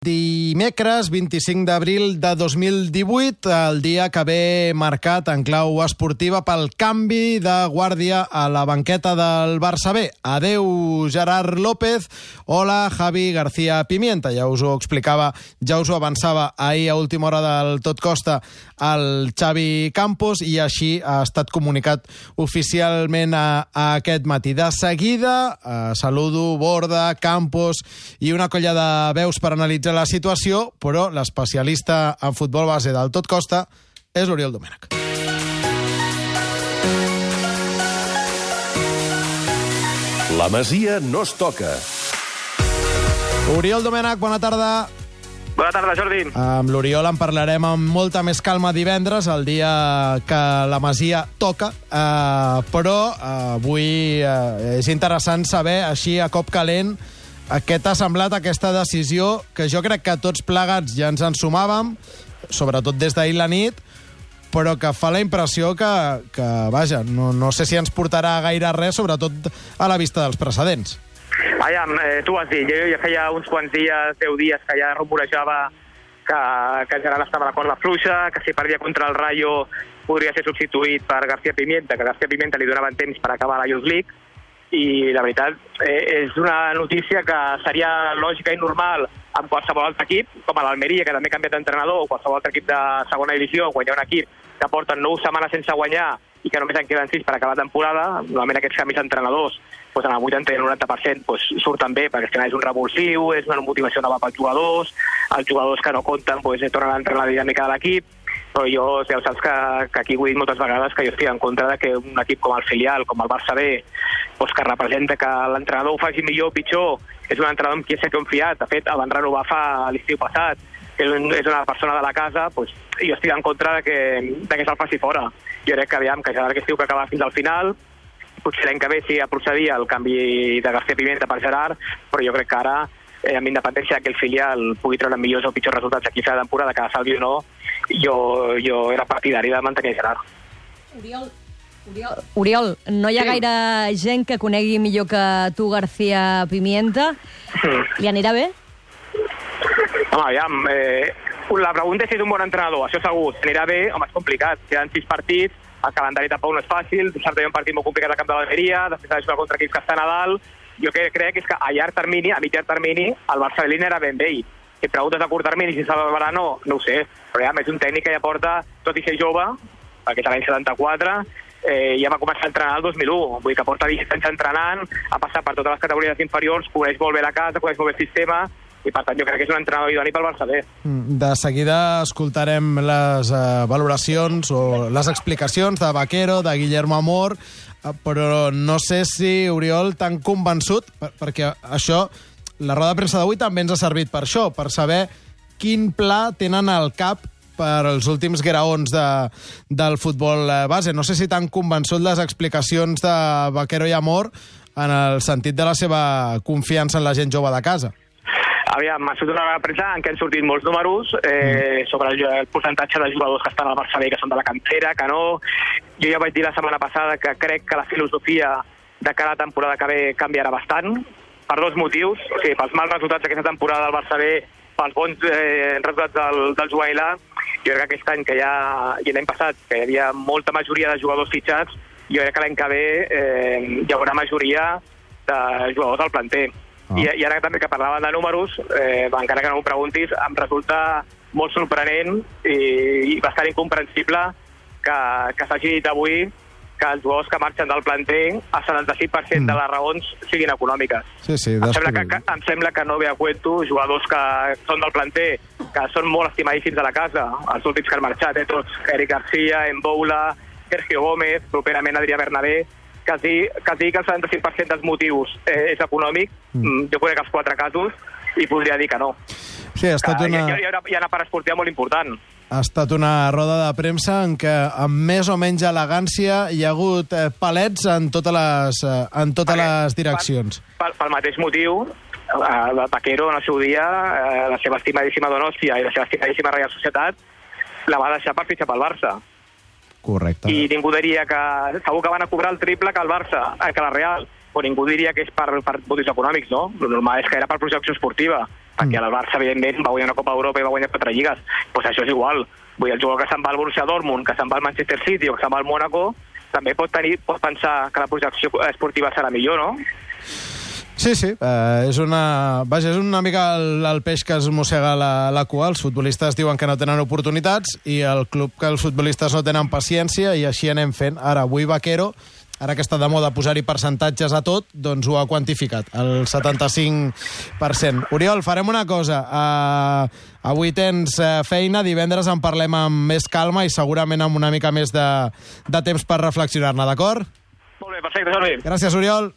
Dimecres, 25 d'abril de 2018, el dia que ve marcat en clau esportiva pel canvi de guàrdia a la banqueta del Barça B. Adeu, Gerard López. Hola, Javi García Pimienta. Ja us ho explicava, ja us ho avançava ahir a última hora del Tot Costa el Xavi Campos i així ha estat comunicat oficialment a, a aquest matí. De seguida, eh, saludo Borda, Campos i una colla de veus per analitzar la situació, però l'especialista en futbol base del Tot Costa és l'Oriol Domènech. La Masia no es toca. Oriol Domènech, bona tarda. Bona tarda, Jordi. Amb l'Oriol en parlarem amb molta més calma divendres, el dia que la Masia toca, uh, però uh, avui uh, és interessant saber, així a cop calent, què t'ha semblat aquesta decisió que jo crec que tots plegats ja ens en sumàvem, sobretot des d'ahir la nit, però que fa la impressió que, que vaja, no, no sé si ens portarà gaire res, sobretot a la vista dels precedents. Aviam, eh, tu has dit, jo ja feia uns quants dies, 10 dies, que ja rumorejava que, que Gerard estava a la corda fluixa, que si perdia contra el Rayo podria ser substituït per García Pimienta, que García Pimienta li donaven temps per acabar la Youth League, i la veritat eh, és una notícia que seria lògica i normal amb qualsevol altre equip, com a l'Almeria, que també ha canviat d'entrenador, o qualsevol altre equip de segona divisió, quan hi ha un equip que porta 9 setmanes sense guanyar i que només en queden 6 per acabar la temporada, normalment aquests canvis d'entrenadors doncs en el 80 i el 90% doncs, surten bé, perquè és un revulsiu, és una motivació nova pels jugadors, els jugadors que no compten doncs, tornen a entrar en la dinàmica de l'equip, però jo ja ho saps que, que aquí ho he dit moltes vegades que jo estic en contra de que un equip com el filial, com el Barça B, doncs que representa que l'entrenador ho faci millor o pitjor, és un entrenador amb qui s'ha confiat. De fet, el van renovar fa l'estiu passat, que és una persona de la casa, doncs, jo estic en contra de que, de que se'l faci fora. Jo crec que, aviam, que ja que estiu que acabar fins al final, potser l'any que ve sí procedia el canvi de García Pimenta per Gerard, però jo crec que ara, eh, amb independència que el filial pugui treure millors o pitjors resultats aquí a la temporada, que salvi o no, jo, jo era partidari de mantenir Gerard. Oriol, Oriol, Oriol, no hi ha Sí. gaire gent que conegui millor que tu García Pimienta. Li anirà bé? Home, aviam, eh, la pregunta és si és un bon entrenador, això segur. Si anirà bé, home, és complicat. Queden sis partits, el calendari tampoc no és fàcil, dissabte hi ha un partit molt complicat al camp de l'Almeria, després ha de jugar contra equips que estan a dalt. Jo que crec és que a llarg termini, a mitjà termini, el de era ben vell. Si preguntes a curt termini si salvarà no, no ho sé. Però ja, és un tècnic que ja porta, tot i ser jove, perquè l'any 74, eh, ja va començar a entrenar el 2001, vull dir que porta 20 anys entrenant, ha passat per totes les categories inferiors, coneix molt bé la casa, coneix molt bé el sistema, i per tant jo crec que és un entrenador idoni pel Barça B. Mm, De seguida escoltarem les eh, valoracions o les explicacions de Vaquero, de Guillermo Amor, eh, però no sé si, Oriol, t'han convençut, per, perquè això, la roda de premsa d'avui també ens ha servit per això, per saber quin pla tenen al cap per als últims graons de, del futbol eh, base. No sé si t'han convençut les explicacions de Vaquero i Amor en el sentit de la seva confiança en la gent jove de casa. Aviam, m'ha sortit una premsa en què han sortit molts números eh, sobre el, el percentatge de jugadors que estan al Barça B, que són de la cantera, que no. Jo ja vaig dir la setmana passada que crec que la filosofia de cada temporada que ve canviarà bastant, per dos motius. O sigui, pels mals resultats d'aquesta temporada del Barça B, pels bons eh, resultats del, del A, jo crec que aquest any, que ja, i l'any passat, que hi havia molta majoria de jugadors fitxats, jo crec que l'any que ve eh, hi haurà majoria de jugadors al planter. Ah. I, I ara també que parlaven de números, eh, encara que no m'ho preguntis, em resulta molt sorprenent i, i bastant incomprensible que, que s'hagi dit avui que els jugadors que marxen del planter, el 75% Mm. de les raons siguin econòmiques. Sí, sí, Em sembla, que, que, em sembla que no ve a cuento jugadors que són del planter, que són molt estimadíssims a la casa, els últims que han marxat, eh, tots, Eric Garcia, Emboula, Sergio Gómez, properament Adrià Bernabé, que es, digui, que es digui que el 75% dels motius eh, és econòmic, Mm. mm. jo conec els quatre casos, i podria dir que no. Sí, ha estat Que una... hi, ha, hi, ha, hi ha una part esportiva molt important. Ha estat una roda de premsa en què, amb més o menys elegància, hi ha hagut eh, palets en totes les, eh, en totes Perquè- les direccions. Pel, pel mateix motiu, eh, el Paquero en el seu dia, eh, la seva estimadíssima Donostia i la seva estimadíssima Real Societat, la va deixar per fitxar pel Barça. Correcte. I ningú diria que... Segur que van a cobrar el triple que el Barça, eh, que la Real, però ningú diria que és per, per motius econòmics, no? El normal és que era per projecció esportiva. perquè el Barça, evidentment, va guanyar una Copa Europa i va guanyar quatre lligues. Doncs pues això és igual. Vull dir, el jugador que se'n va al Borussia Dortmund, que se'n va al Manchester City o que se'n va al Mónaco, també pot, tenir, pot pensar que la projecció esportiva serà millor, no? Sí, sí, eh, és una... Vaja, és una mica el, el peix que es mossega la, la cua. Els futbolistes diuen que no tenen oportunitats i el club que els futbolistes no tenen paciència i així anem fent. Ara, avui Vaquero, ara que està de moda posar-hi percentatges a tot, doncs ho ha quantificat, el 75%. Oriol, farem una cosa. Uh, avui tens uh, feina, divendres en parlem amb més calma i segurament amb una mica més de, de temps per reflexionar-ne, d'acord? Molt bé, perfecte, Jordi. Gràcies, Oriol.